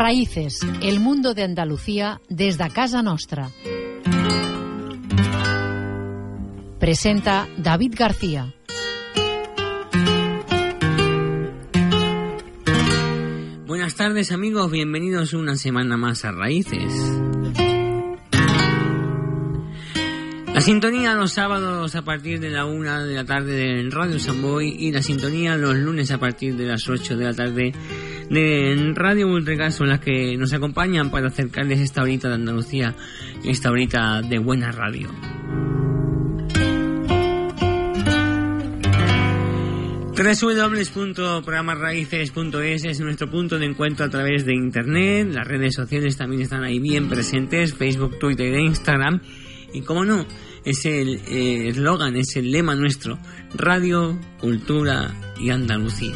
Raíces, el mundo de Andalucía desde casa nostra. Presenta David García. Buenas tardes amigos, bienvenidos una semana más a Raíces. La sintonía los sábados a partir de la una de la tarde en Radio Samboy y la sintonía los lunes a partir de las 8 de la tarde de Radio son las que nos acompañan para acercarles esta horita de Andalucía, esta horita de buena radio. www.programasraíces.es es nuestro punto de encuentro a través de internet, las redes sociales también están ahí bien presentes, Facebook, Twitter e Instagram, y como no, es el eh, eslogan, es el lema nuestro, Radio, Cultura y Andalucía.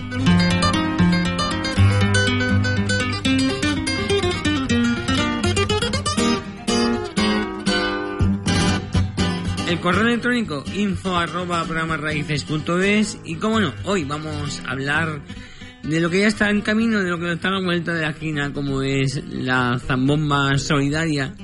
Correo electrónico info arroba programasraíces.es y como no, hoy vamos a hablar de lo que ya está en camino, de lo que está a la vuelta de la esquina, como es la zambomba solidaria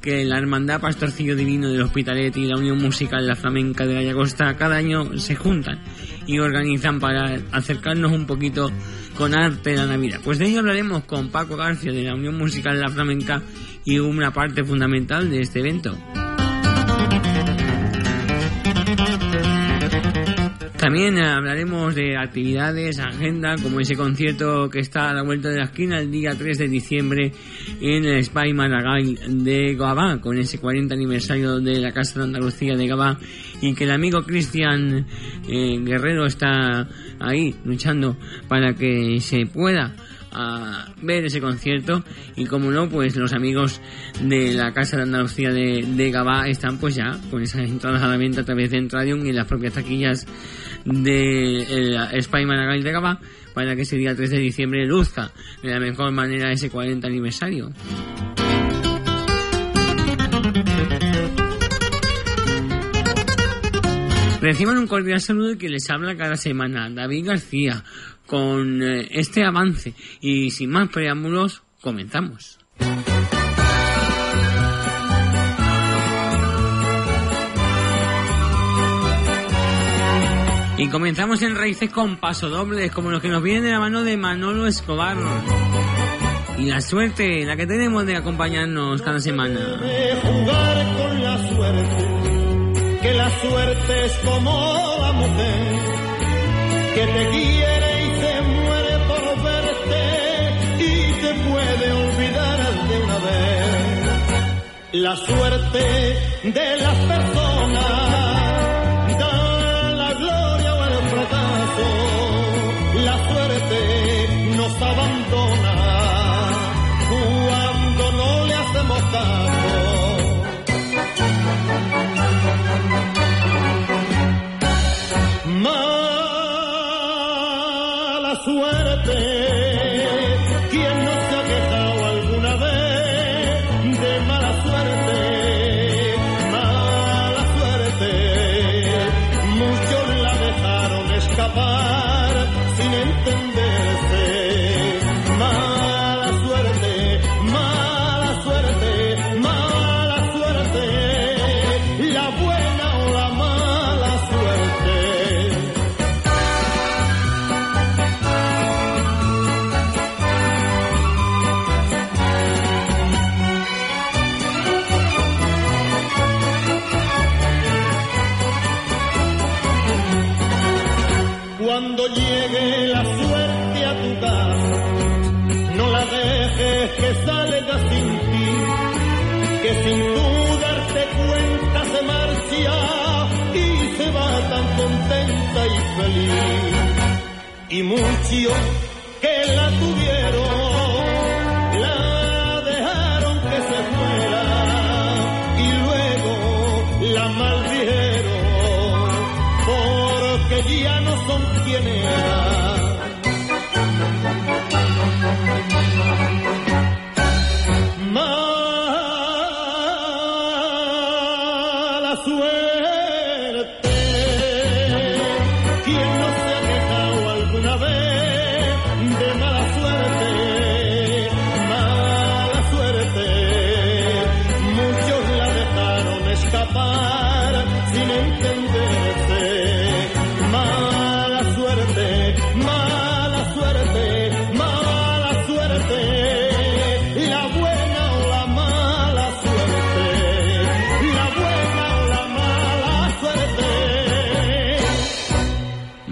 que la Hermandad Pastorcillo Divino del Hospitalet y la Unión Musical La Flamenca de Gallagosta cada año se juntan y organizan para acercarnos un poquito con arte de la Navidad. Pues de ello hablaremos con Paco García de la Unión Musical La Flamenca y una parte fundamental de este evento. También hablaremos de actividades, agenda, como ese concierto que está a la vuelta de la esquina el día 3 de diciembre en el Spy Maragall de Gabá, con ese 40 aniversario de la Casa de Andalucía de Gabá, y que el amigo Cristian eh, Guerrero está ahí luchando para que se pueda a ver ese concierto. Y como no pues los amigos de la Casa de Andalucía de, de Gabá están pues ya con esas entradas a la venta a través de Entradium y las propias taquillas de Spy Maragall de Gabá para que ese día 3 de diciembre luzca de la mejor manera ese 40 aniversario. Reciban un cordial saludo que les habla cada semana David García con eh, este avance y sin más preámbulos comenzamos. Y comenzamos en raíces con pasodobles, como los que nos vienen de la mano de Manolo Escobar. Y la suerte, la que tenemos de acompañarnos cada semana. De jugar con la suerte, que la suerte es como la mujer, que te quiere y se muere por verte y te puede olvidar de una vez. La suerte de las personas Y muchos que la tuvieron, la dejaron que se fuera y luego la maldieron porque ya no son quien eran.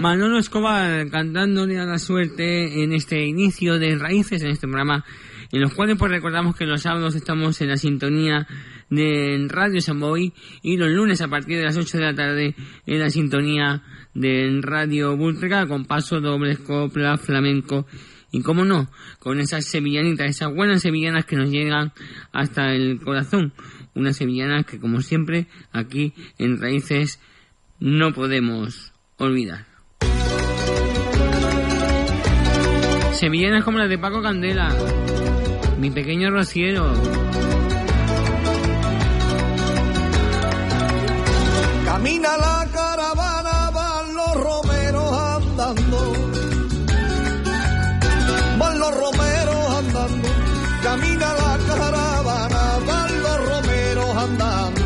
Manolo Escobar cantándole a la suerte en este inicio de Raíces, en este programa, en los cuales pues recordamos que los sábados estamos en la sintonía de Radio Samboy y los lunes a partir de las 8 de la tarde en la sintonía de Radio Bultrega con paso dobles, copla, flamenco y como no, con esas sevillanitas, esas buenas sevillanas que nos llegan hasta el corazón. Unas sevillanas que como siempre aquí en Raíces no podemos olvidar. Sevillanas como las de Paco Candela, mi pequeño rociero. Camina la caravana, van los romeros andando. Van los romeros andando. Camina la caravana, van los romeros andando.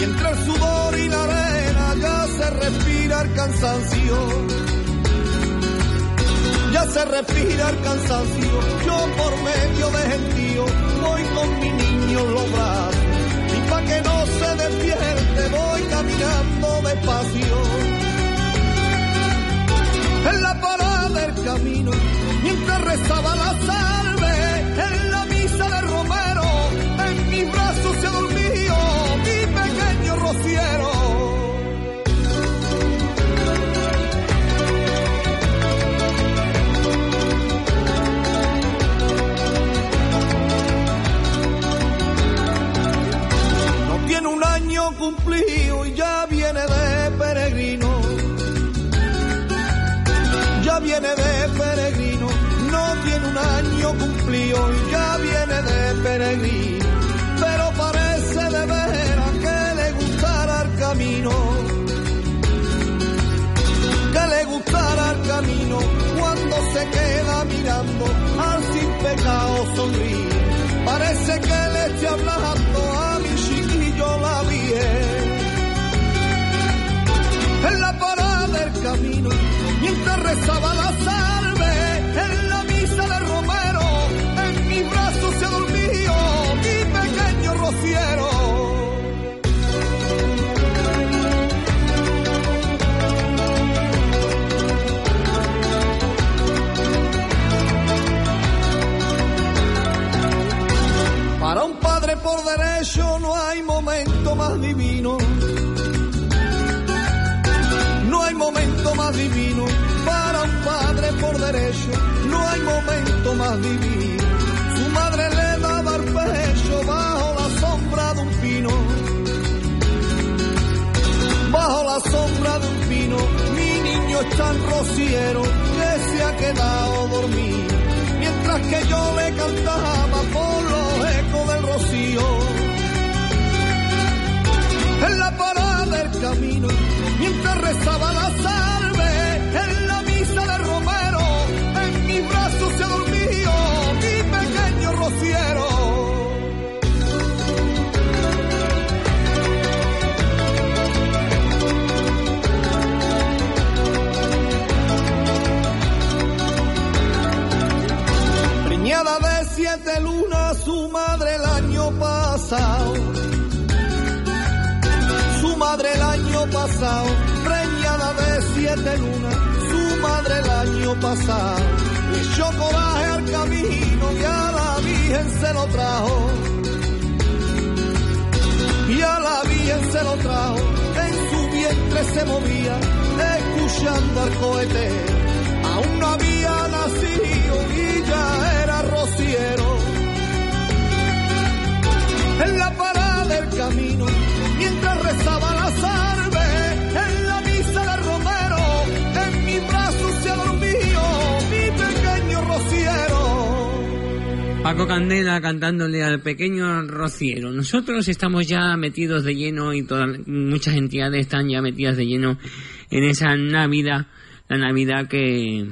Y entre el sudor y la arena ya se respira el cansancio. Ya se respira el cansancio. Yo por medio de gentío voy con mi niño en los brazos. Y pa' que no se despierte voy caminando despacio. En la parada del camino, mientras rezaba la salve, año cumplido y ya viene de peregrino. Ya viene de peregrino. No tiene un año cumplido y ya viene de peregrino. Pero parece de veras que le gustará el camino. Que le gustará el camino cuando se queda mirando al sin pecado sonríe. Parece que le esté hablando camino, mientras rezaba la salve, en la misa de Romero, en mis brazos se durmió mi pequeño rociero. Para un padre por derecho no hay momento más divino. Divino. Para un padre por derecho no hay momento más divino. Su madre le daba el pecho bajo la sombra de un pino. Bajo la sombra de un pino, mi niño es tan rociero que se ha quedado dormido. Mientras que yo le cantaba por los ecos del rocío. En la parada del camino, mientras rezaba la salve, miles de luna su madre el año pasado. Su madre el año pasado, preñada de siete lunas, su madre el año pasado. Le echó coraje al camino y a la Virgen se lo trajo. Y a la Virgen se lo trajo, en su vientre se movía, escuchando al cohete. Aún no había nacido y ya era rociero. En la parada del camino, mientras rezaba la salve, en la misa de Romero, en mi brazo se dormido mi pequeño rociero. Paco Candela cantándole al pequeño rociero. Nosotros estamos ya metidos de lleno y todas, muchas entidades están ya metidas de lleno en esa Navidad, la Navidad que,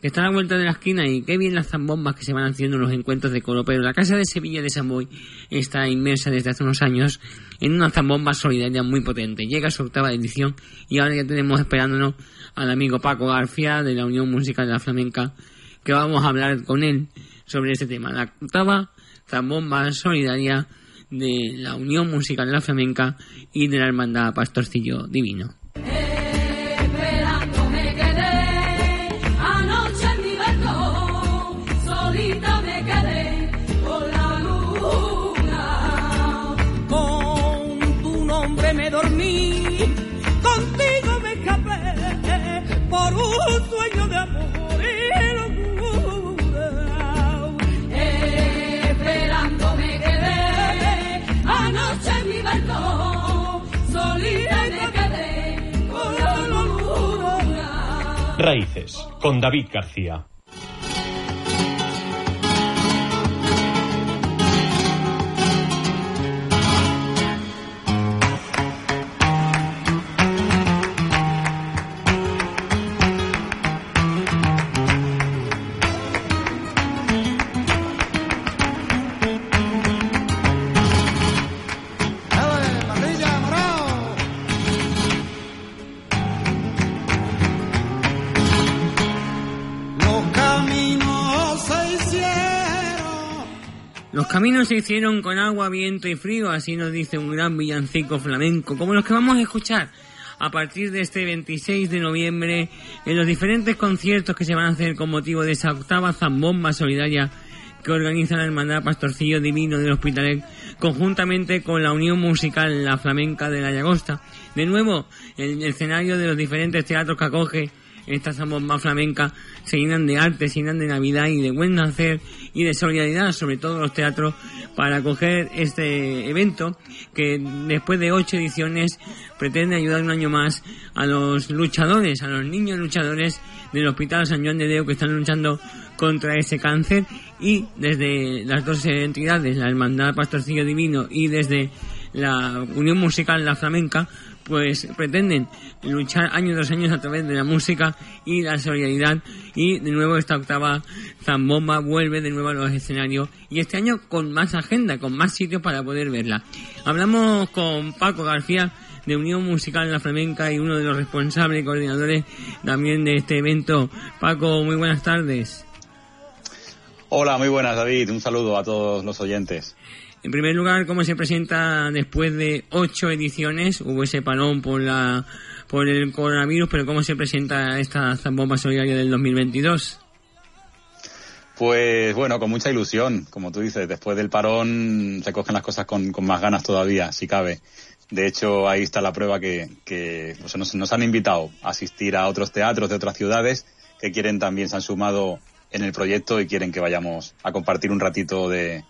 que está a la vuelta de la esquina y qué bien las zambombas que se van haciendo en los encuentros de coro. Pero la Casa de Sevilla de San Boy está inmersa desde hace unos años en una zambomba solidaria muy potente. Llega su octava edición y ahora ya tenemos esperándonos al amigo Paco García de la Unión Musical de la Flamenca que vamos a hablar con él sobre este tema. La octava zambomba solidaria de la Unión Musical de la Flamenca y de la Hermandad Pastorcillo Divino. Raíces, con David García. Los caminos se hicieron con agua, viento y frío, así nos dice un gran villancico flamenco, como los que vamos a escuchar a partir de este 26 de noviembre en los diferentes conciertos que se van a hacer con motivo de esa octava zambomba solidaria que organiza la Hermandad Pastorcillo Divino del Hospitalet conjuntamente con la Unión Musical La Flamenca de la Llagosta. De nuevo, el escenario de los diferentes teatros que acoge esta zambomba flamenca se llenan de arte, se llenan de Navidad y de buen hacer y de solidaridad, sobre todo los teatros, para acoger este evento que después de ocho ediciones pretende ayudar un año más a los luchadores, a los niños luchadores del Hospital San Juan de Deo que están luchando contra ese cáncer y desde las dos entidades, la Hermandad Pastorcillo Divino y desde la Unión Musical La Flamenca, pues pretenden luchar año tras año a través de la música y la solidaridad y de nuevo esta octava zambomba vuelve de nuevo a los escenarios y este año con más agenda, con más sitios para poder verla. Hablamos con Paco García de Unión Musical La Flamenca y uno de los responsables y coordinadores también de este evento. Paco, muy buenas tardes. Hola, muy buenas David, un saludo a todos los oyentes. En primer lugar, ¿cómo se presenta después de ocho ediciones? Hubo ese parón por la por el coronavirus, pero ¿cómo se presenta esta zambomba solidaria del 2022? Pues bueno, con mucha ilusión, como tú dices, después del parón se cogen las cosas con, con más ganas todavía, si cabe. De hecho, ahí está la prueba que, que sea, nos, nos han invitado a asistir a otros teatros de otras ciudades que quieren también, se han sumado en el proyecto y quieren que vayamos a compartir un ratito de,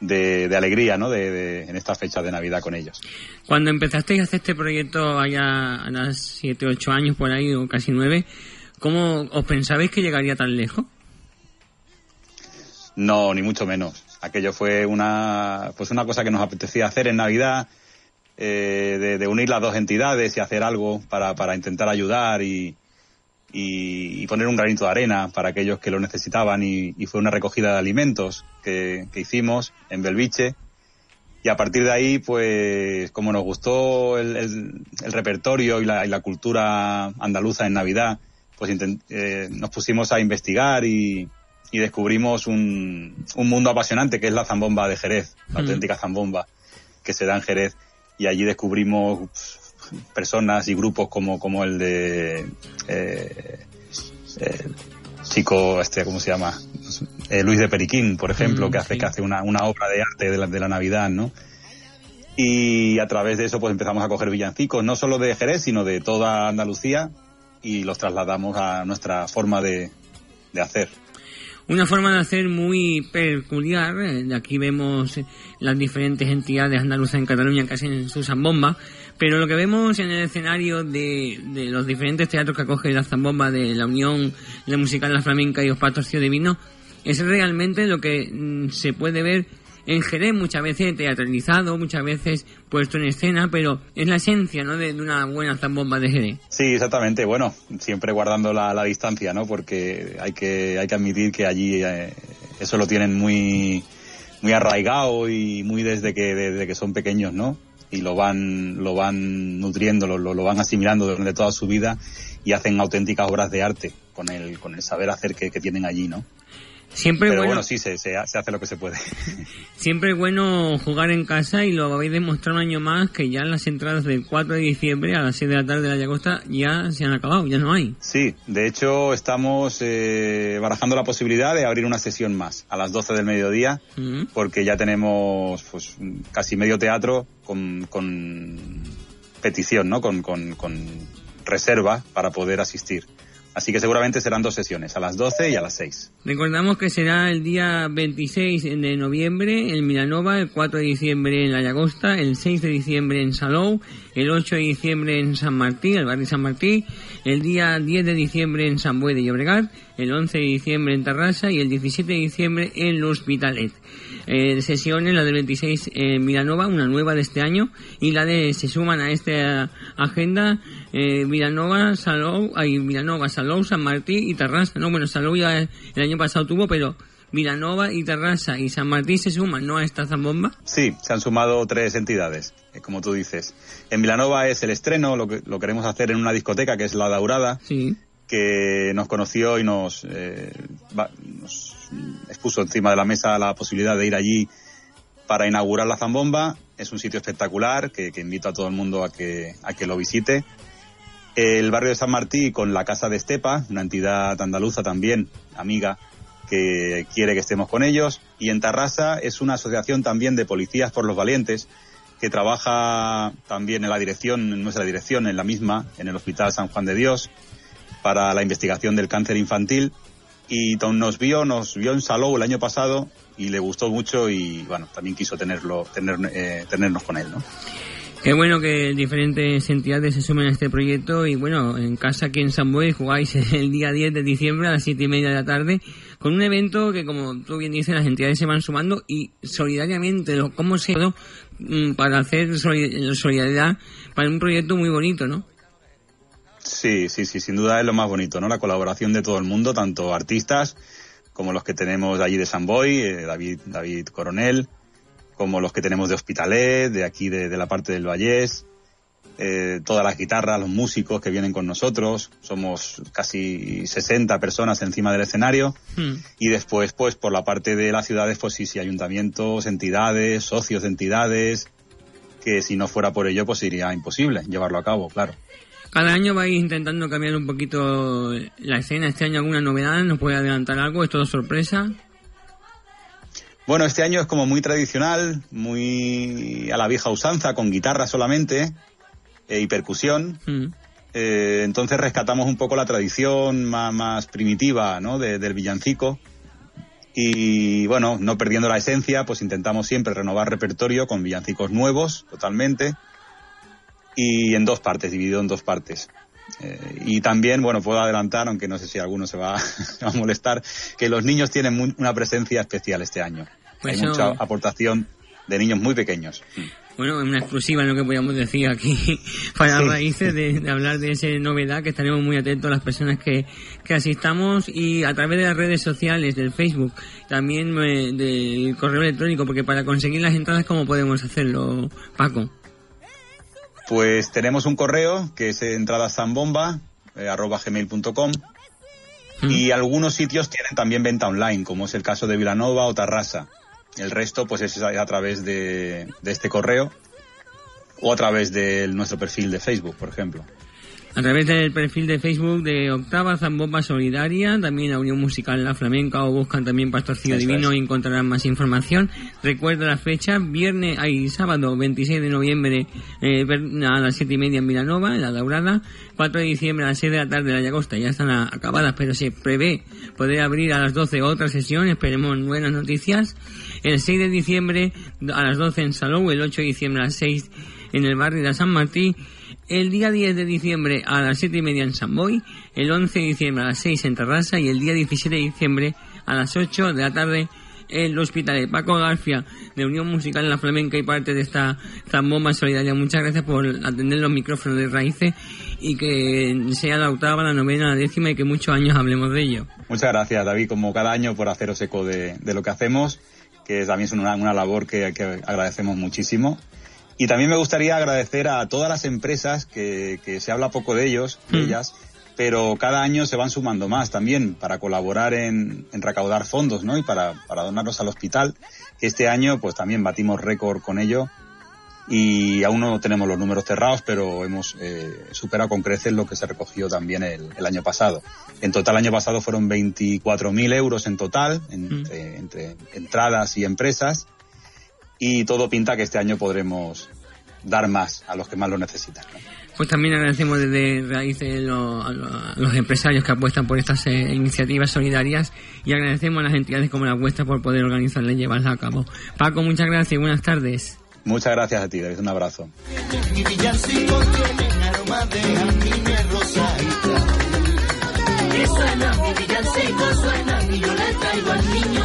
de, de alegría, ¿no? De, de- en esta fecha de Navidad con ellos. Cuando empezasteis a hacer este proyecto allá a las 7, 8 años por ahí, o casi 9, ¿cómo os pensabais que llegaría tan lejos? No, ni mucho menos. Aquello fue una, pues una cosa que nos apetecía hacer en Navidad, eh, de, de unir las dos entidades y hacer algo para, para intentar ayudar y, y, y poner un granito de arena para aquellos que lo necesitaban y, y fue una recogida de alimentos que, que hicimos en Belviche y a partir de ahí pues como nos gustó el, el- el repertorio y la, y la cultura andaluza en Navidad pues intent- eh, nos pusimos a investigar y, y descubrimos un, un mundo apasionante que es la zambomba de Jerez, la Mm. auténtica zambomba que se da en Jerez y allí descubrimos pf, personas y grupos como, como el de eh, eh, chico este cómo se llama Eh, Luis de Periquín por ejemplo Mm, que hace sí. que hace una, una obra de arte de la, de la Navidad no Y a través de eso pues empezamos a coger villancicos, no solo de Jerez, sino de toda Andalucía y los trasladamos a nuestra forma de, de hacer. Una forma de hacer muy peculiar. aquí vemos las diferentes entidades andaluzas en Cataluña que hacen su zambomba. Pero lo que vemos en el escenario de, de los diferentes teatros que acoge la zambomba de la Unión, la Musical La Flamenca y los Patrocios de Vino es realmente lo que mm, se puede ver en Jerez muchas veces teatralizado, muchas veces puesto en escena, pero es la esencia ¿no? de, de una buena zambomba de Jerez. Sí, exactamente. Bueno, siempre guardando la, la distancia, ¿no? Porque hay que, hay que admitir que allí eh, eso lo tienen muy, muy arraigado y muy desde que, desde que son pequeños, ¿no? Y lo van, lo van nutriendo, lo, lo, van asimilando durante toda su vida y hacen auténticas obras de arte con el, con el saber hacer que, que tienen allí, ¿no? Siempre Pero bueno, bueno, sí, se, se, ha- se hace lo que se puede. Siempre es bueno jugar en casa y lo habéis demostrado un año más que ya las entradas del 4 de diciembre a las 6 de la tarde de la Llagosta ya se han acabado, ya no hay. Sí, de hecho estamos eh, barajando la posibilidad de abrir una sesión más a las 12 del mediodía Mm. porque ya tenemos pues, casi medio teatro con, con petición, ¿no? Con, con, con reserva para poder asistir. Así que seguramente serán dos sesiones, a las 12 y a las 6. Recordamos que será el día 26 de noviembre en Milanova, el 4 de diciembre en La Llagosta, el 6 de diciembre en Salou, el 8 de diciembre en San Martín, el barrio San Martín, el día 10 de diciembre en San Buey de Llobregat, el 11 de diciembre en Tarrasa y el 17 de diciembre en L'Hospitalet. Eh, sesiones, la del 26 en Milanova, una nueva de este año, y la de se suman a esta agenda eh, Milanova, Salou, ay, Milanova, Salou, San Martín y Tarrasa. No, bueno, Salou ya el año pasado tuvo, pero Milanova y Tarrasa y San Martín se suman, ¿no? A esta zambomba. Sí, se han sumado tres entidades, eh, como tú dices. En Milanova es el estreno, lo que lo queremos hacer en una discoteca que es La Daurada, Sí. que nos conoció y nos, eh, va- nos expuso encima de la mesa la posibilidad de ir allí para inaugurar la Zambomba. Es un sitio espectacular que, que invito a todo el mundo a que, a que lo visite. El barrio de San Martín con la Casa de Estepa, una entidad andaluza también, amiga, que quiere que estemos con ellos. Y en Tarrasa es una asociación también de policías por los valientes que trabaja también en la dirección, en nuestra dirección, en la misma, en el Hospital San Juan de Dios, para la investigación del cáncer infantil. Y nos vio, nos vio en Salou el año pasado y le gustó mucho y bueno, también quiso tenerlo, tener, eh, tenernos con él, ¿no? Qué bueno que diferentes entidades se sumen a este proyecto y bueno, en casa aquí en San Boy jugáis el día 10 de diciembre a las 7 y media de la tarde con un evento que como tú bien dices las entidades se van sumando y solidariamente, ¿cómo se hizo mm, para hacer soli- solidaridad para un proyecto muy bonito, ¿no? Sí, sí, sí, sin duda es lo más bonito, ¿no? La colaboración de todo el mundo, tanto artistas como los que tenemos de allí de San Boy, eh, David, David Coronel, como los que tenemos de Hospitalet, de aquí de, de la parte del Vallés, eh, todas las guitarras, los músicos que vienen con nosotros, somos casi 60 personas encima del escenario, Hmm. y después, pues, por la parte de las ciudades, pues sí, sí, ayuntamientos, entidades, socios de entidades, que si no fuera por ello, pues sería imposible llevarlo a cabo, claro. Cada año vais intentando cambiar un poquito la escena. Este año alguna novedad, ¿nos puede adelantar algo? ¿Es todo sorpresa? Bueno, este año es como muy tradicional, muy a la vieja usanza, con guitarra solamente eh, y percusión. Mm. Eh, entonces rescatamos un poco la tradición más, más primitiva ¿no? de- del villancico. Y bueno, no perdiendo la esencia, pues intentamos siempre renovar repertorio con villancicos nuevos, totalmente. Y en dos partes, dividido en dos partes. Eh, y también, bueno, puedo adelantar, aunque no sé si alguno se va, se va a molestar, que los niños tienen mu- una presencia especial este año. Pues Hay eso- mucha aportación de niños muy pequeños. Bueno, es una exclusiva lo que podíamos decir aquí para raíces de, de hablar de esa novedad que estaremos muy atentos las personas que, que asistamos y a través de las redes sociales, del Facebook, también eh, del correo electrónico, porque para conseguir las entradas, ¿cómo podemos hacerlo, Paco? Pues tenemos un correo que es entradaszambomba, eh, arroba gmail.com y algunos sitios tienen también venta online, como es el caso de Vilanova o Tarrasa. El resto pues es a, a través de, de este correo o a través de nuestro perfil de Facebook, por ejemplo. A través del perfil de Facebook de Octava Zambomba Solidaria, también la Unión Musical La Flamenca o buscan también Pastorcillo Eso Divino es. y encontrarán más información. Recuerda la fecha, viernes, ay, sábado 26 de noviembre eh, a las 7 y media en Vilanova, en La Daurada, 4 de diciembre a las 6 de la tarde en La Llagosta, ya están a- acabadas, pero se prevé poder abrir a las 12 otra sesión, esperemos buenas noticias. El 6 de diciembre a las 12 en Salou, el 8 de diciembre a las 6 en el barrio de San Martín, el día 10 de diciembre a las 7 y media en San Boy, el 11 de diciembre a las 6 en Terrassa y el día 17 de diciembre a las 8 de la tarde en el Hospital de Paco García de Unión Musical La Flamenca y parte de esta zambomba solidaria. Muchas gracias por atender los micrófonos de raíces y que sea la octava, la novena, la décima y que muchos años hablemos de ello. Muchas gracias, David, como cada año, por haceros eco de, lo que hacemos, que también es una, una labor que agradecemos muchísimo. Y también me gustaría agradecer a todas las empresas, que, que se habla poco de ellos, de Mm. ellas, pero cada año se van sumando más también para colaborar en, en recaudar fondos, ¿no? Y para, para donarlos al hospital. Este año, pues también batimos récord con ello y aún no tenemos los números cerrados, pero hemos eh, superado con creces lo que se recogió también el, el año pasado. En total, el año pasado fueron 24.000 euros en total, entre, entre entradas y empresas, y todo pinta que este año podremos dar más a los que más lo necesitan. ¿no? Pues también agradecemos desde Raíces lo- a, lo- a los empresarios que apuestan por estas eh, iniciativas solidarias y agradecemos a las entidades como la vuestra por poder organizarlas y llevarlas a cabo. Paco, muchas gracias y buenas tardes. Muchas gracias a ti, David. Un abrazo. Y suena mi villancico, suena y yo le traigo al niño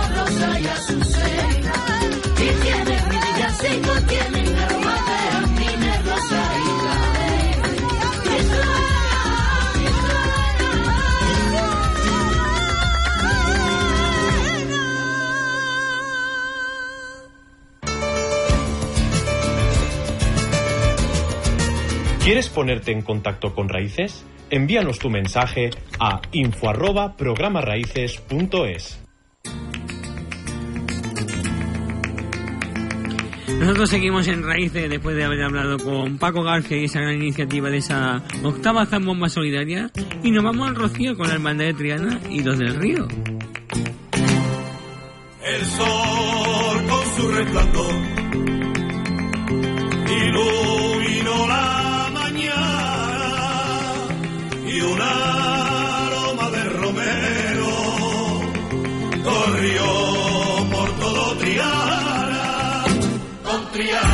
¿Quieres ponerte en contacto con Raíces? Envíanos tu mensaje a info arroba programaraíces.es. Nosotros seguimos en Raíces después de haber hablado con Paco García y esa gran iniciativa de esa octava zambomba solidaria y nos vamos al Rocío con la hermandad de Triana y los del río. El sol con su resplandor iluminó la un aroma de romero corrió por todo Triana. Con Triana,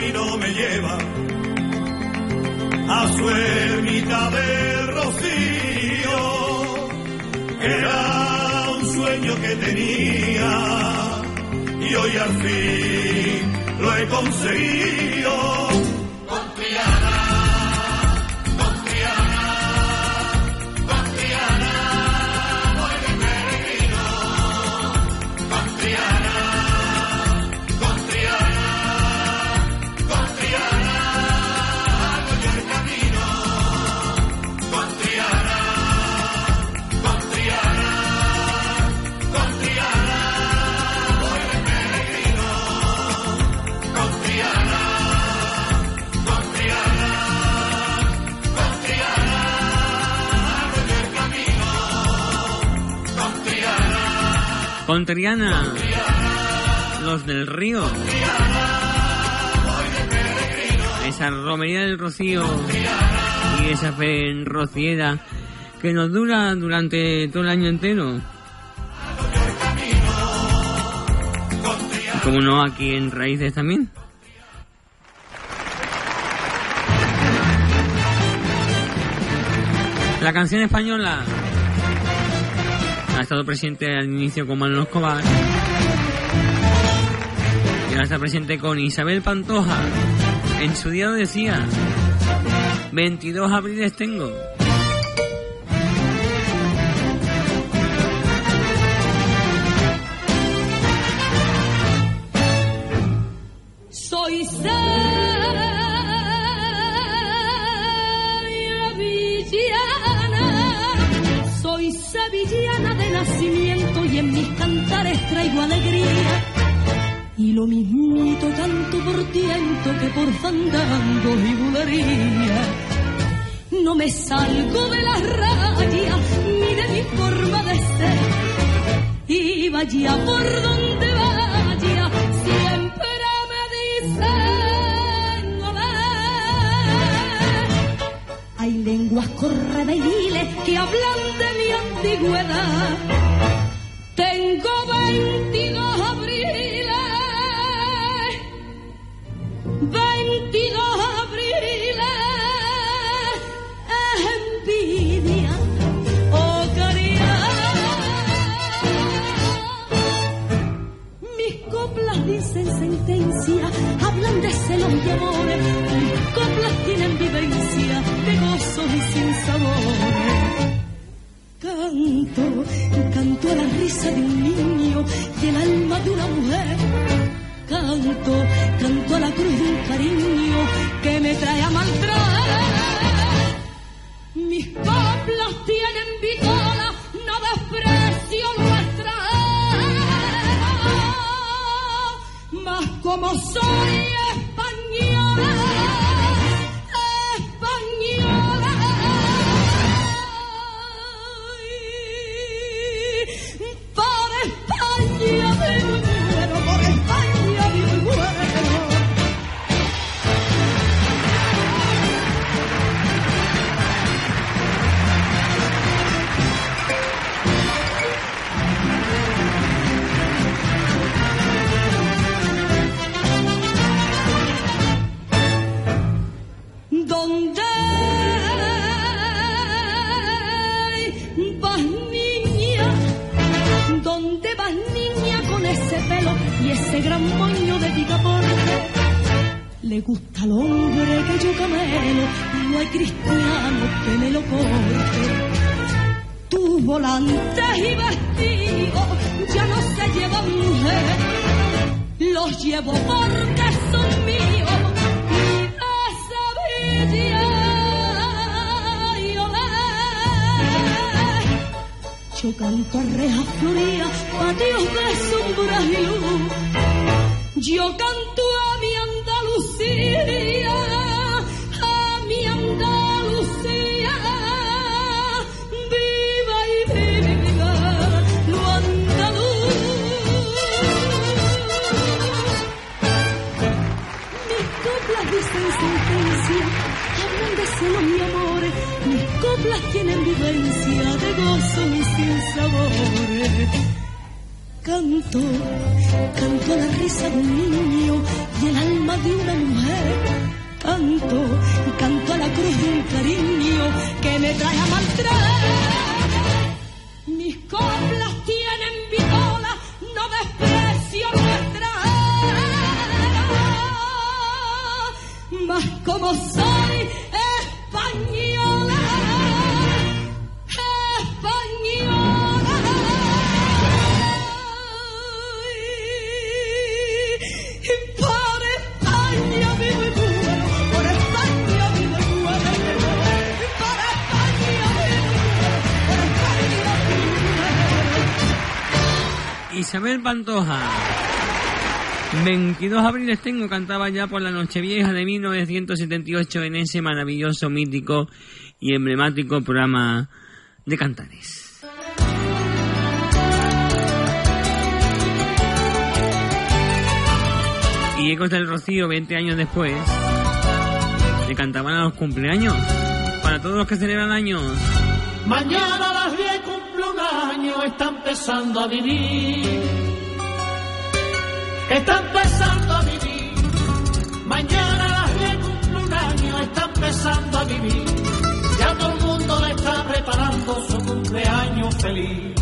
camino me lleva a su ermita del Rocío, era un sueño que tenía y hoy al fin lo he conseguido. Con los del río. Esa romería del rocío y esa fe en rociera que nos dura durante todo el año entero. Como no, aquí en Raíces también. La canción española ha estado presente al inicio con Manuel Escobar y ahora está presente con Isabel Pantoja. En su día decía, 22 abriles tengo. Soy sevillana, soy sevillana y en mis cantares traigo alegría. Y lo mismito canto por tiento que por fandango y bulería. No me salgo de las rayas ni de mi forma de ser. Y vaya por donde vaya, siempre me dicen olé. Hay lenguas correveiles que hablan Tengo 22 abriles, 22 abriles, envidia, oh Mis coplas dicen sentencia, hablan de celos y amores. Mis coplas tienen vivencia de gozos y sin sabores. Canto, canto a la risa de un niño y el alma de una mujer. Canto, canto a la cruz de un cariño que me trae a maltraer. Mis coplas tienen vitola, no desprecio nuestra. Mas como soy ¿Dónde vas niña? ¿Dónde vas niña con ese pelo y ese gran moño de picaporte? Le gusta al hombre que yo camelo no hay cristiano que me lo corte. Tus volantes y vestidos ya no se llevan mujer, los llevo porque son míos Yo canto a rejas floridas, patios de sombras y luz. Yo canto coplas tienen vivencia de gozo y sin sabores. Canto, canto la risa de un niño y el alma de una mujer. Canto, canto a la cruz de un cariño que me trae a maltraer. Manuel Pantoja. 22 abriles tengo, cantaba ya por la Nochevieja de 1978 en ese maravilloso, mítico y emblemático programa de cantares. y Ecos del Rocío 20 años después le cantaban a los cumpleaños para todos los que celebran años. Mañana años está empezando a vivir. Está empezando a vivir. Mañana las 10 cumple un año, está empezando a vivir. Ya todo el mundo le está preparando su cumpleaños feliz.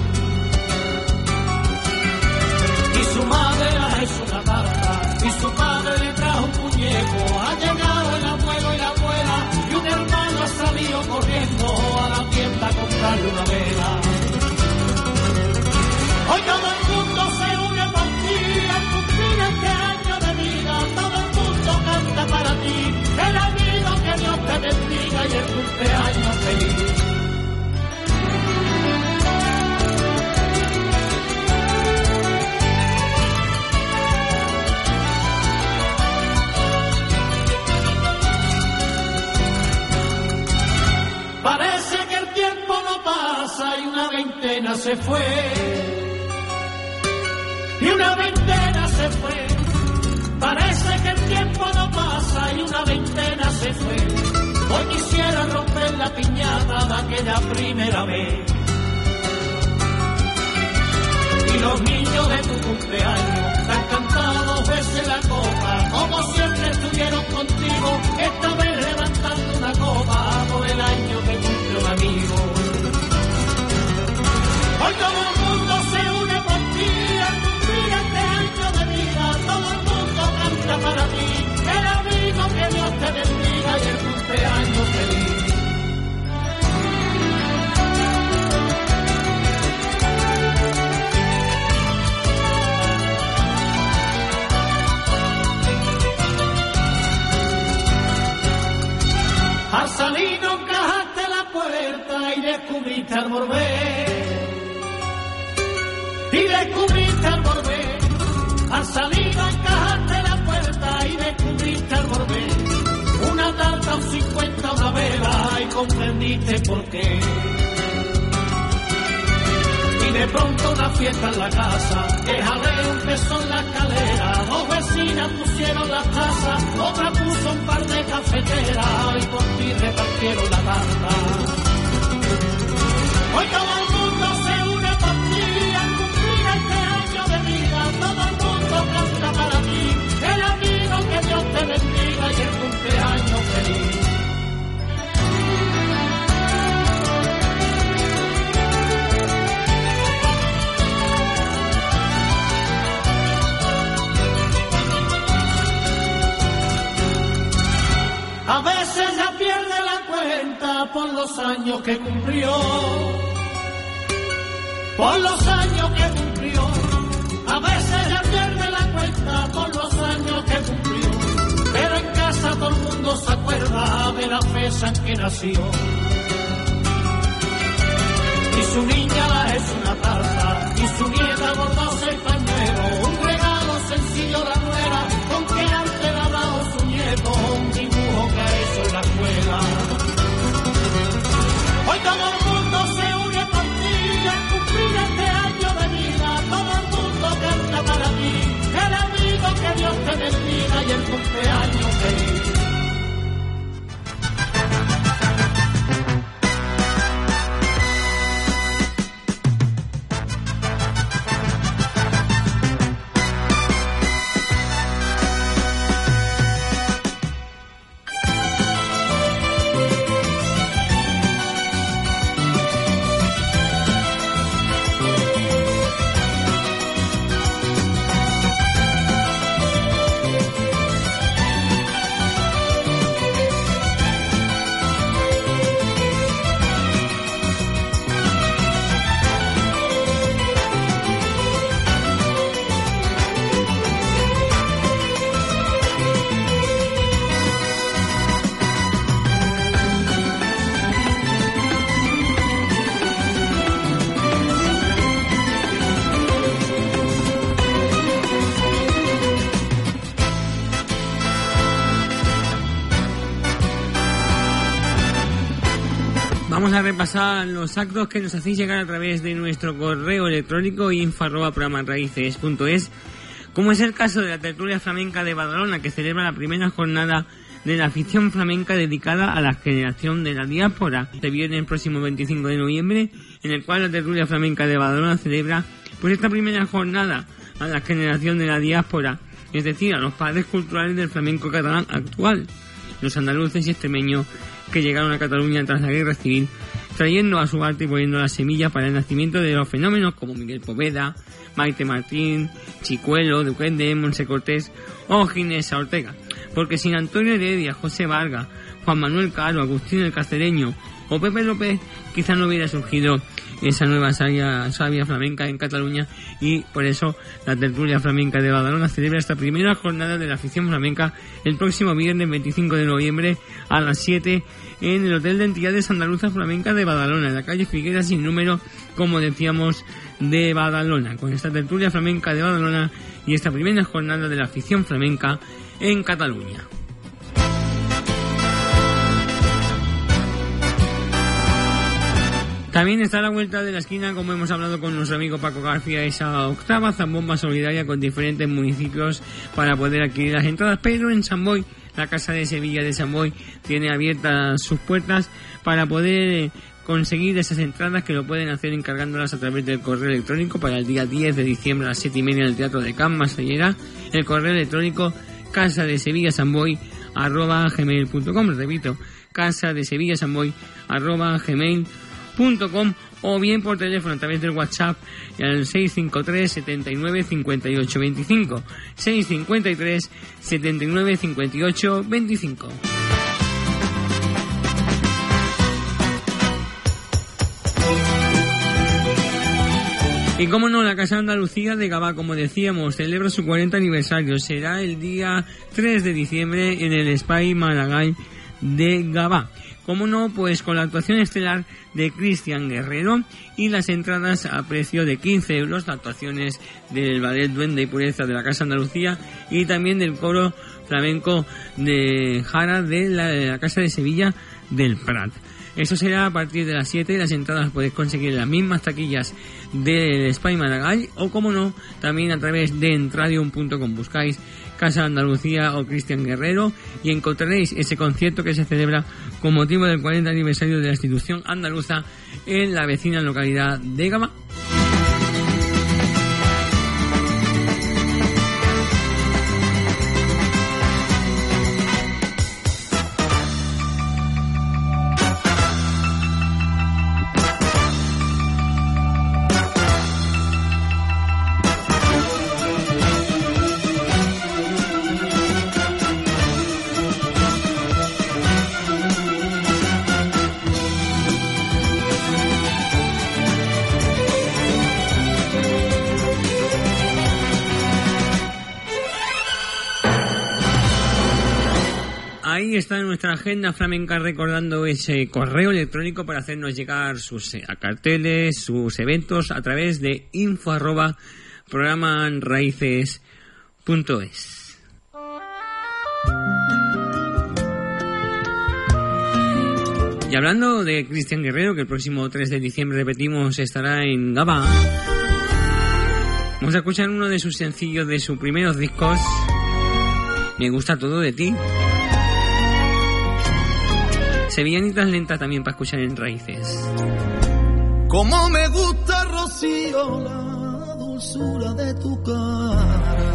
Y su madre ha hecho una tarta, y su padre le trajo un muñeco. Ha llegado el abuelo y la abuela, y un hermano ha salido corriendo a la tienda a comprarle una vela. Todo el mundo se une por ti, el cumplir este año de vida, todo el mundo canta para ti, el amigo que Dios te bendiga y el cumpleaños feliz. Parece que el tiempo no pasa y una veintena se fue y una veintena se fue. Parece que el tiempo no pasa y una veintena se fue. Hoy quisiera romper la piñata de aquella primera vez. Y los niños de tu cumpleaños te han cantado veces la copa. Como siempre estuvieron contigo, esta vez levantando una copa. a repasar los actos que nos hacéis llegar a través de nuestro correo electrónico info.programarraíces.es, como es el caso de la tertulia flamenca de Badalona, que celebra la primera jornada de la afición flamenca dedicada a la generación de la diáspora, este viernes el próximo 25 de noviembre, en el cual la tertulia flamenca de Badalona celebra pues esta primera jornada a la generación de la diáspora, es decir, a los padres culturales del flamenco catalán actual, los andaluces y extremeños que llegaron a Cataluña tras la guerra civil trayendo a su arte y poniendo la semilla para el nacimiento de los fenómenos como Miguel Poveda, Maite Martín, Chicuelo, Duquende, Monse Cortés o Ginés Ortega. Porque sin Antonio Heredia, José Vargas, Juan Manuel Caro, Agustín el Cacereño o Pepe López, quizá no hubiera surgido esa nueva sabia, sabia flamenca en Cataluña y por eso la tertulia flamenca de Badalona celebra esta primera jornada de la afición flamenca el próximo viernes 25 de noviembre a las 7 en el Hotel de Entidades Andaluzas Flamencas de Badalona, en la calle Figueras sin número, como decíamos, de Badalona, con esta tertulia flamenca de Badalona y esta primera jornada de la afición flamenca en Cataluña. También está a la vuelta de la esquina, como hemos hablado con nuestro amigo Paco García, esa octava zambomba solidaria con diferentes municipios para poder adquirir las entradas. Pero en Samboy, la Casa de Sevilla de Samboy, tiene abiertas sus puertas para poder eh, conseguir esas entradas que lo pueden hacer encargándolas a través del correo electrónico para el día 10 de diciembre a las 7 y media en el Teatro de Can Masallera. El correo electrónico casa de Sevilla Samboy arroba gmail.com. Repito, casa de Sevilla Samboy arroba gmail.com o bien por teléfono a través del WhatsApp al 653 79 58 25 653 79 58 25 Y como no, la Casa Andalucía de Gabá, como decíamos, celebra su 40 aniversario. Será el día 3 de diciembre en el Spy Maragall de Gabá. Como no, pues con la actuación estelar de Cristian Guerrero y las entradas a precio de 15 euros, las actuaciones del Ballet Duende y Pureza de la Casa Andalucía y también del coro flamenco de Jara de la, Casa de Sevilla del Prat. Eso será a partir de las 7 las entradas podéis conseguir las mismas taquillas del Spy Maragall o como no, también a través de entradium.com. Buscáis Casa Andalucía o Cristian Guerrero y encontraréis ese concierto que se celebra con motivo del 40 aniversario de la institución andaluza en la vecina localidad de Gama. Agenda flamenca recordando ese correo electrónico para hacernos llegar sus eh, carteles, sus eventos a través de info arroba programanraíces.es. Y hablando de Cristian Guerrero, que el próximo 3 de diciembre, repetimos, estará en Gaba, vamos a escuchar uno de sus sencillos de sus primeros discos, Me gusta todo de ti. Sevillanitas lentas también para escuchar en raíces. Como me gusta, Rocío, la dulzura de tu cara.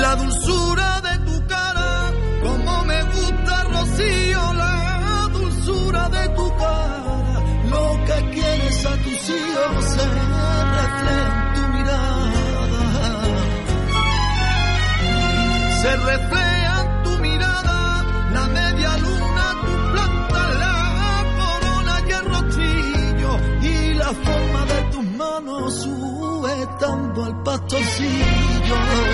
La dulzura de tu cara. Como me gusta, Rocío, la dulzura de tu cara. Lo que quieres a tus hijos pastorcillo.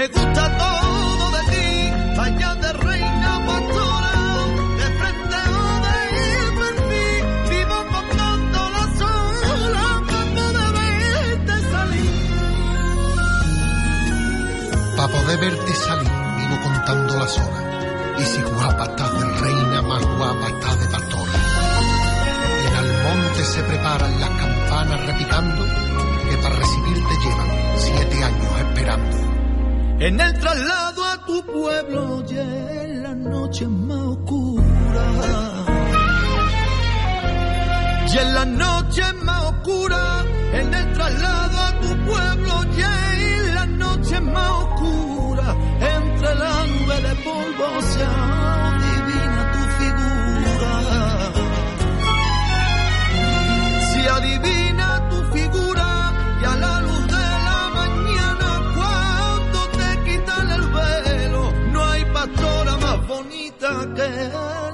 Me gusta todo de ti, vaya de reina pastora, de frente o de perfil, vivo contando la sola para poder verte salir. Para poder verte salir, vivo contando las horas. Y si guapa estás de reina, más guapa estás de pastora. Y en Almonte se preparan las campanas repicando, que para recibirte llevan siete años esperando. En el traslado a tu pueblo y en la noche más oscura. Y en la noche más oscura, en el traslado a tu pueblo y en la noche más oscura, entre la nube de polvo se bonita que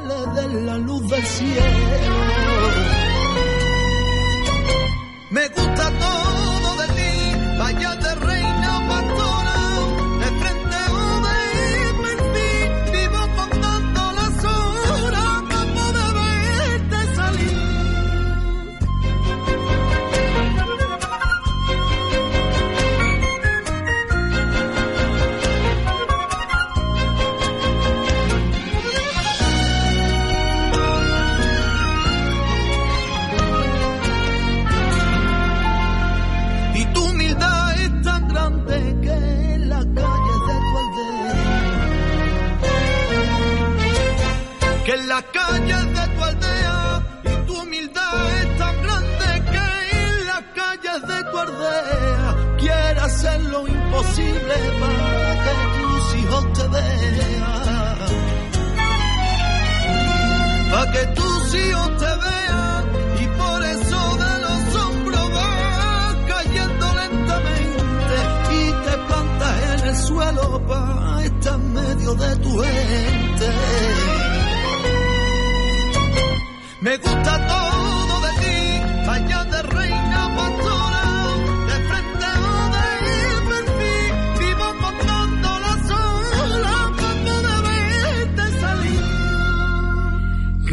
le dé la luz del cielo. Me gusta todo de ti, vaya imposible para que tus hijos te vean, para que tus hijos te vean, y por eso de los hombros vas cayendo lentamente y te plantas en el suelo para estar en medio de tu gente. Me gusta todo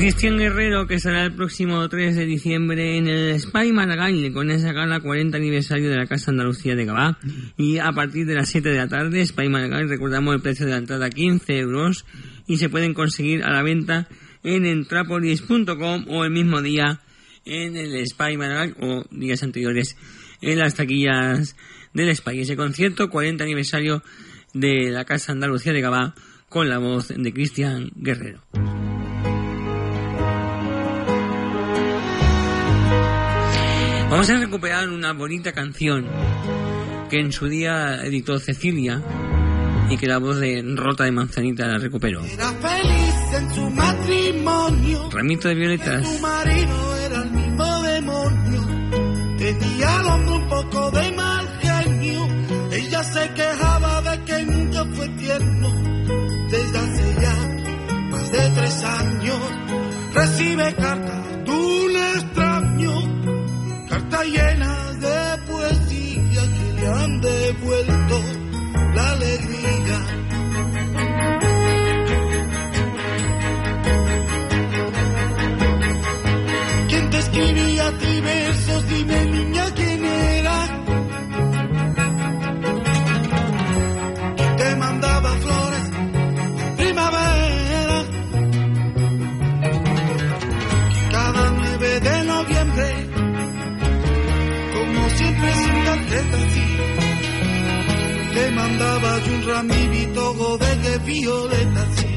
Cristian Guerrero, que estará el próximo 3 de diciembre en el Spy Maragall con esa gala 40 aniversario de la Casa Andalucía de Gabá. Y a partir de las 7 de la tarde, Spy Maragall, recordamos el precio de la entrada 15 euros y se pueden conseguir a la venta en entrapolis.com o el mismo día en el Spy Maragall o días anteriores en las taquillas del Spy. Ese concierto, 40 aniversario de la Casa Andalucía de Gabá con la voz de Cristian Guerrero. Vamos a recuperar una bonita canción que en su día editó Cecilia y que la voz de Rota de Manzanita la recuperó. Era feliz en su matrimonio. Ramito de violetas. Su marido era el mismo demonio. Tenía al hombre un poco de mal genio. Ella se quejaba de que nunca fue tierno. Desde hace ya más de tres años recibe cartas de un extraño. Llenas de poesía que le han devuelto la alegría. ¿Quién te escribía a ti versos? Dime niña quién era. ¿Quién te mandaba flores primavera? Cada 9 de noviembre, te mandaba yo un ramito de violeta sí.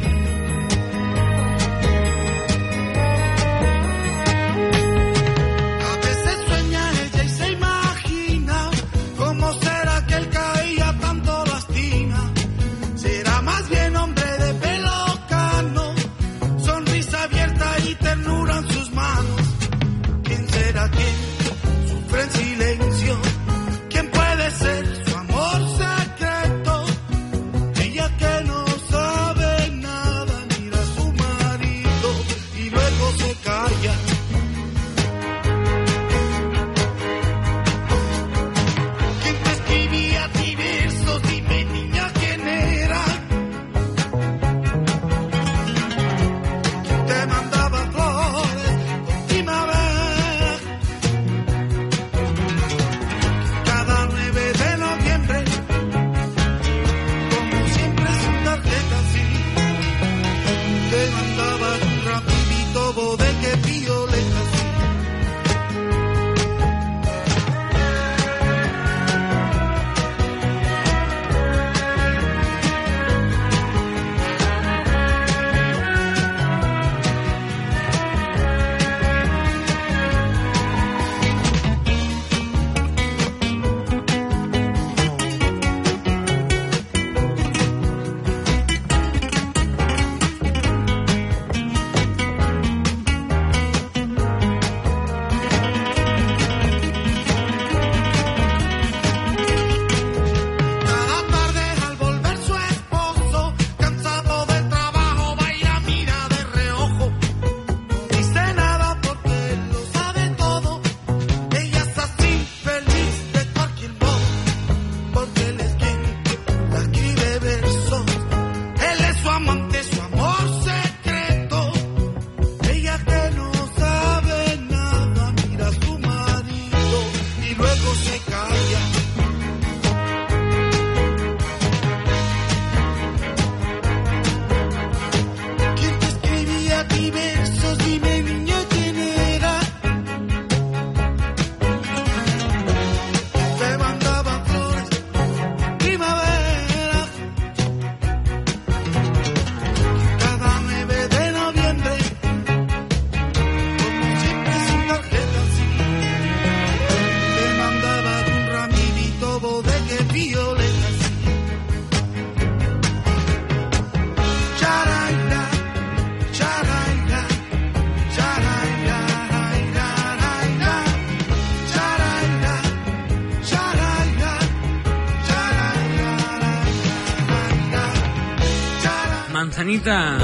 Anita.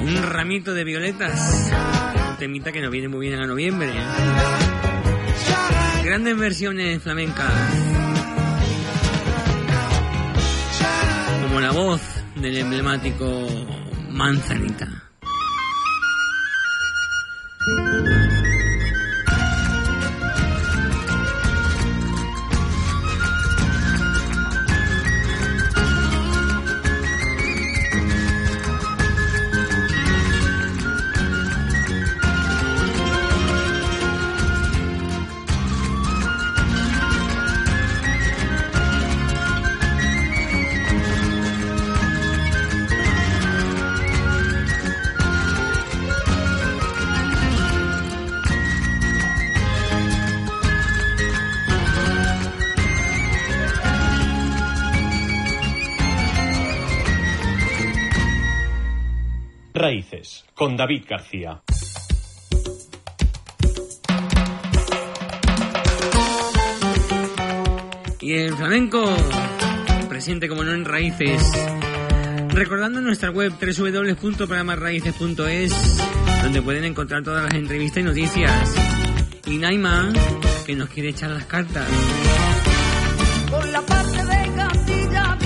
Un ramito de violetas. Un temita que nos viene muy bien a noviembre. ¿eh? Grandes versiones flamencas. Como la voz del emblemático Manzanita. David García. Y el flamenco, presente como no en raíces. Recordando nuestra web www.programasraíces.es, donde pueden encontrar todas las entrevistas y noticias. Y Naima, que nos quiere echar las cartas. Por la parte de Castilla.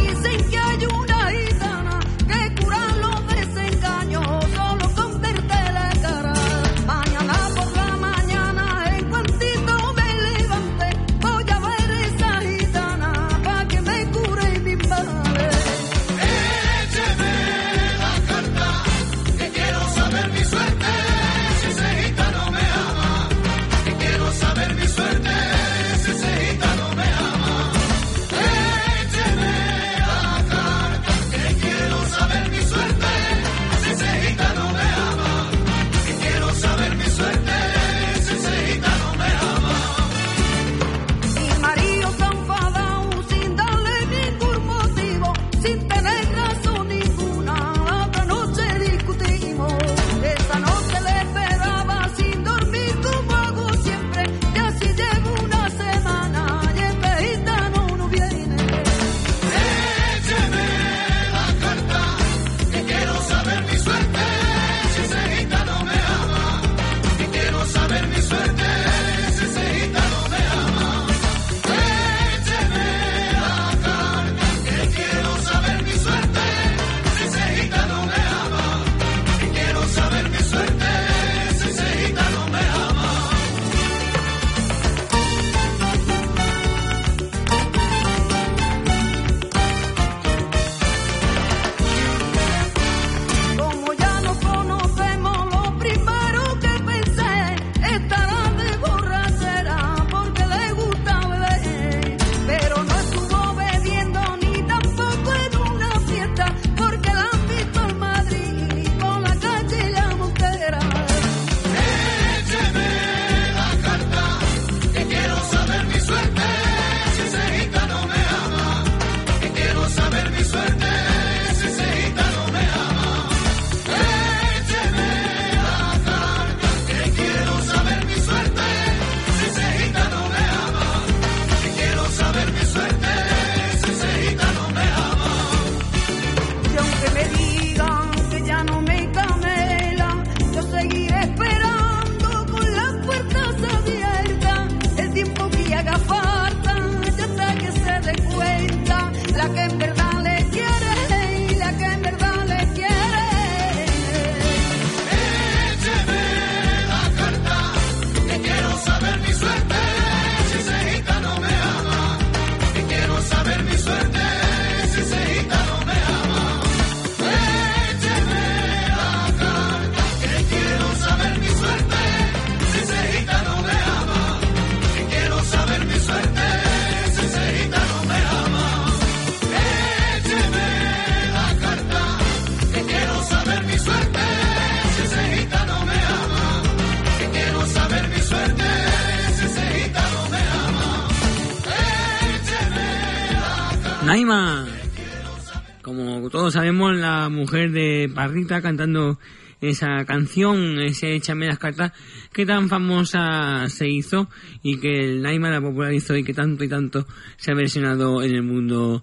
Como todos sabemos, la mujer de Parrita cantando esa canción, ese Échame las cartas, que tan famosa se hizo y que el Naima la popularizó y que tanto y tanto se ha versionado en el mundo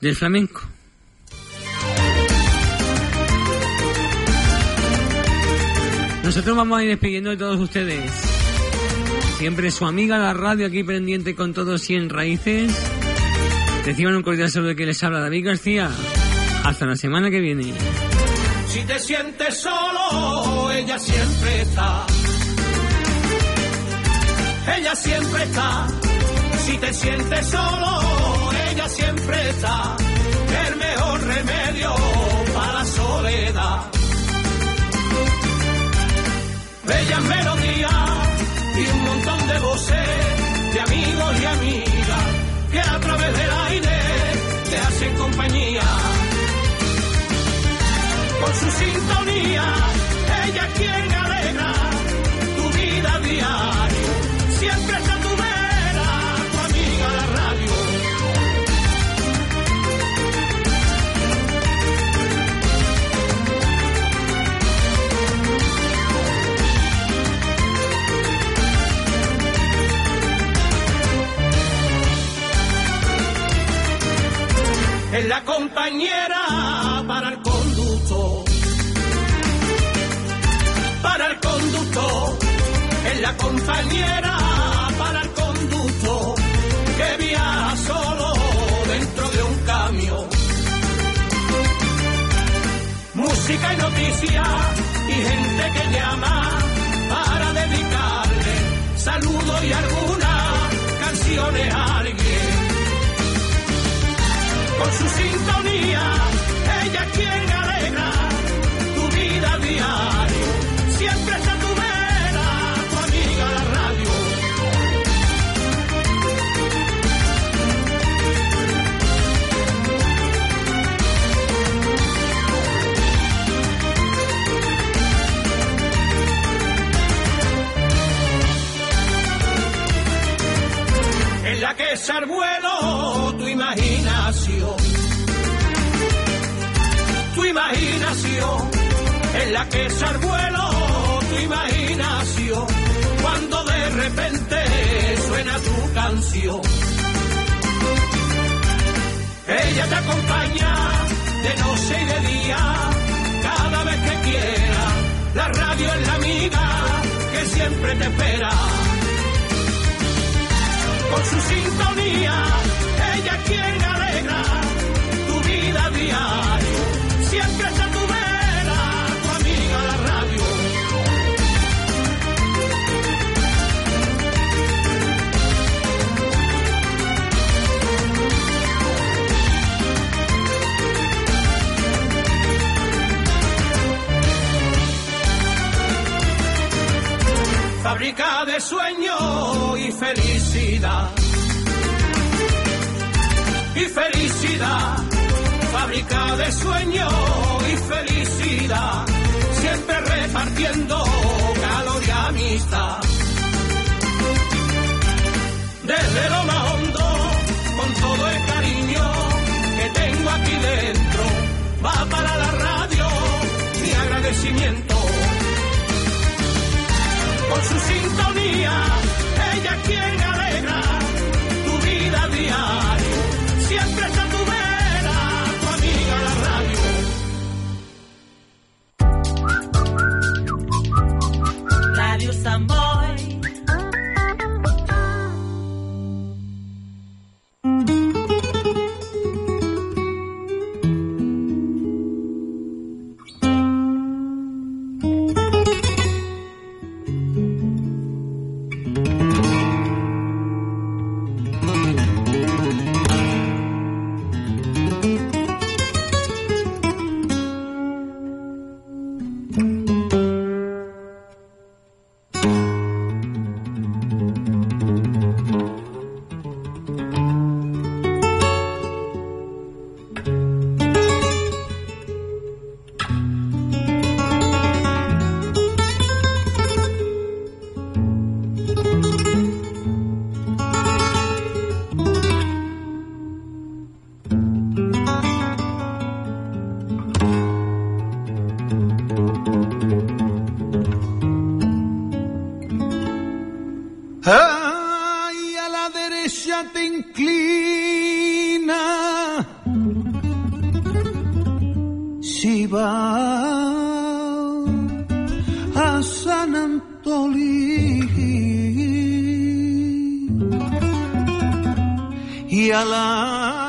del flamenco. Nosotros vamos a ir despidiendo de todos ustedes. Siempre su amiga la radio aquí pendiente con todos 100 raíces. Reciban un cordial saludo que les habla David García. Hasta la semana que viene. Si te sientes solo, ella siempre está. Ella siempre está. Si te sientes solo, ella siempre está. El mejor remedio para la soledad. Bellas melodías y un montón de voces de amigos y amigas que a través del aire te hacen compañía con su sintonía. Ella quien alegra tu vida diario. Siempre Es la compañera para el conducto. Para el conducto. Es la compañera para el conducto. Que viaja solo dentro de un camión. Música y noticias y gente que llama para dedicarle saludos y algunas canciones a alguien su sintonía, ella es quien alegra tu vida diario. Siempre está tu vera, tu amiga la radio. En la que es al imaginación en la que al vuelo tu imaginación. Cuando de repente suena tu canción. Ella te acompaña de noche y de día, cada vez que quiera. La radio es la amiga que siempre te espera con su sintonía. Ella quien alegra tu vida diario. Siempre está tu vera, tu amiga la radio. Fábrica de sueño y felicidad. Y felicidad. Fábrica de sueño y felicidad. Siempre repartiendo calor y amistad. Desde lo más hondo, con todo el cariño que tengo aquí dentro, va para la radio mi agradecimiento con su sintonía. Ella quien alegra tu vida diario. a San Antolí y a la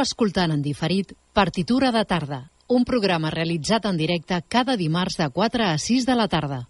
Escoltant en diferit Partitura de tarda, un programa realitzat en directe cada dimarts de 4 a 6 de la tarda.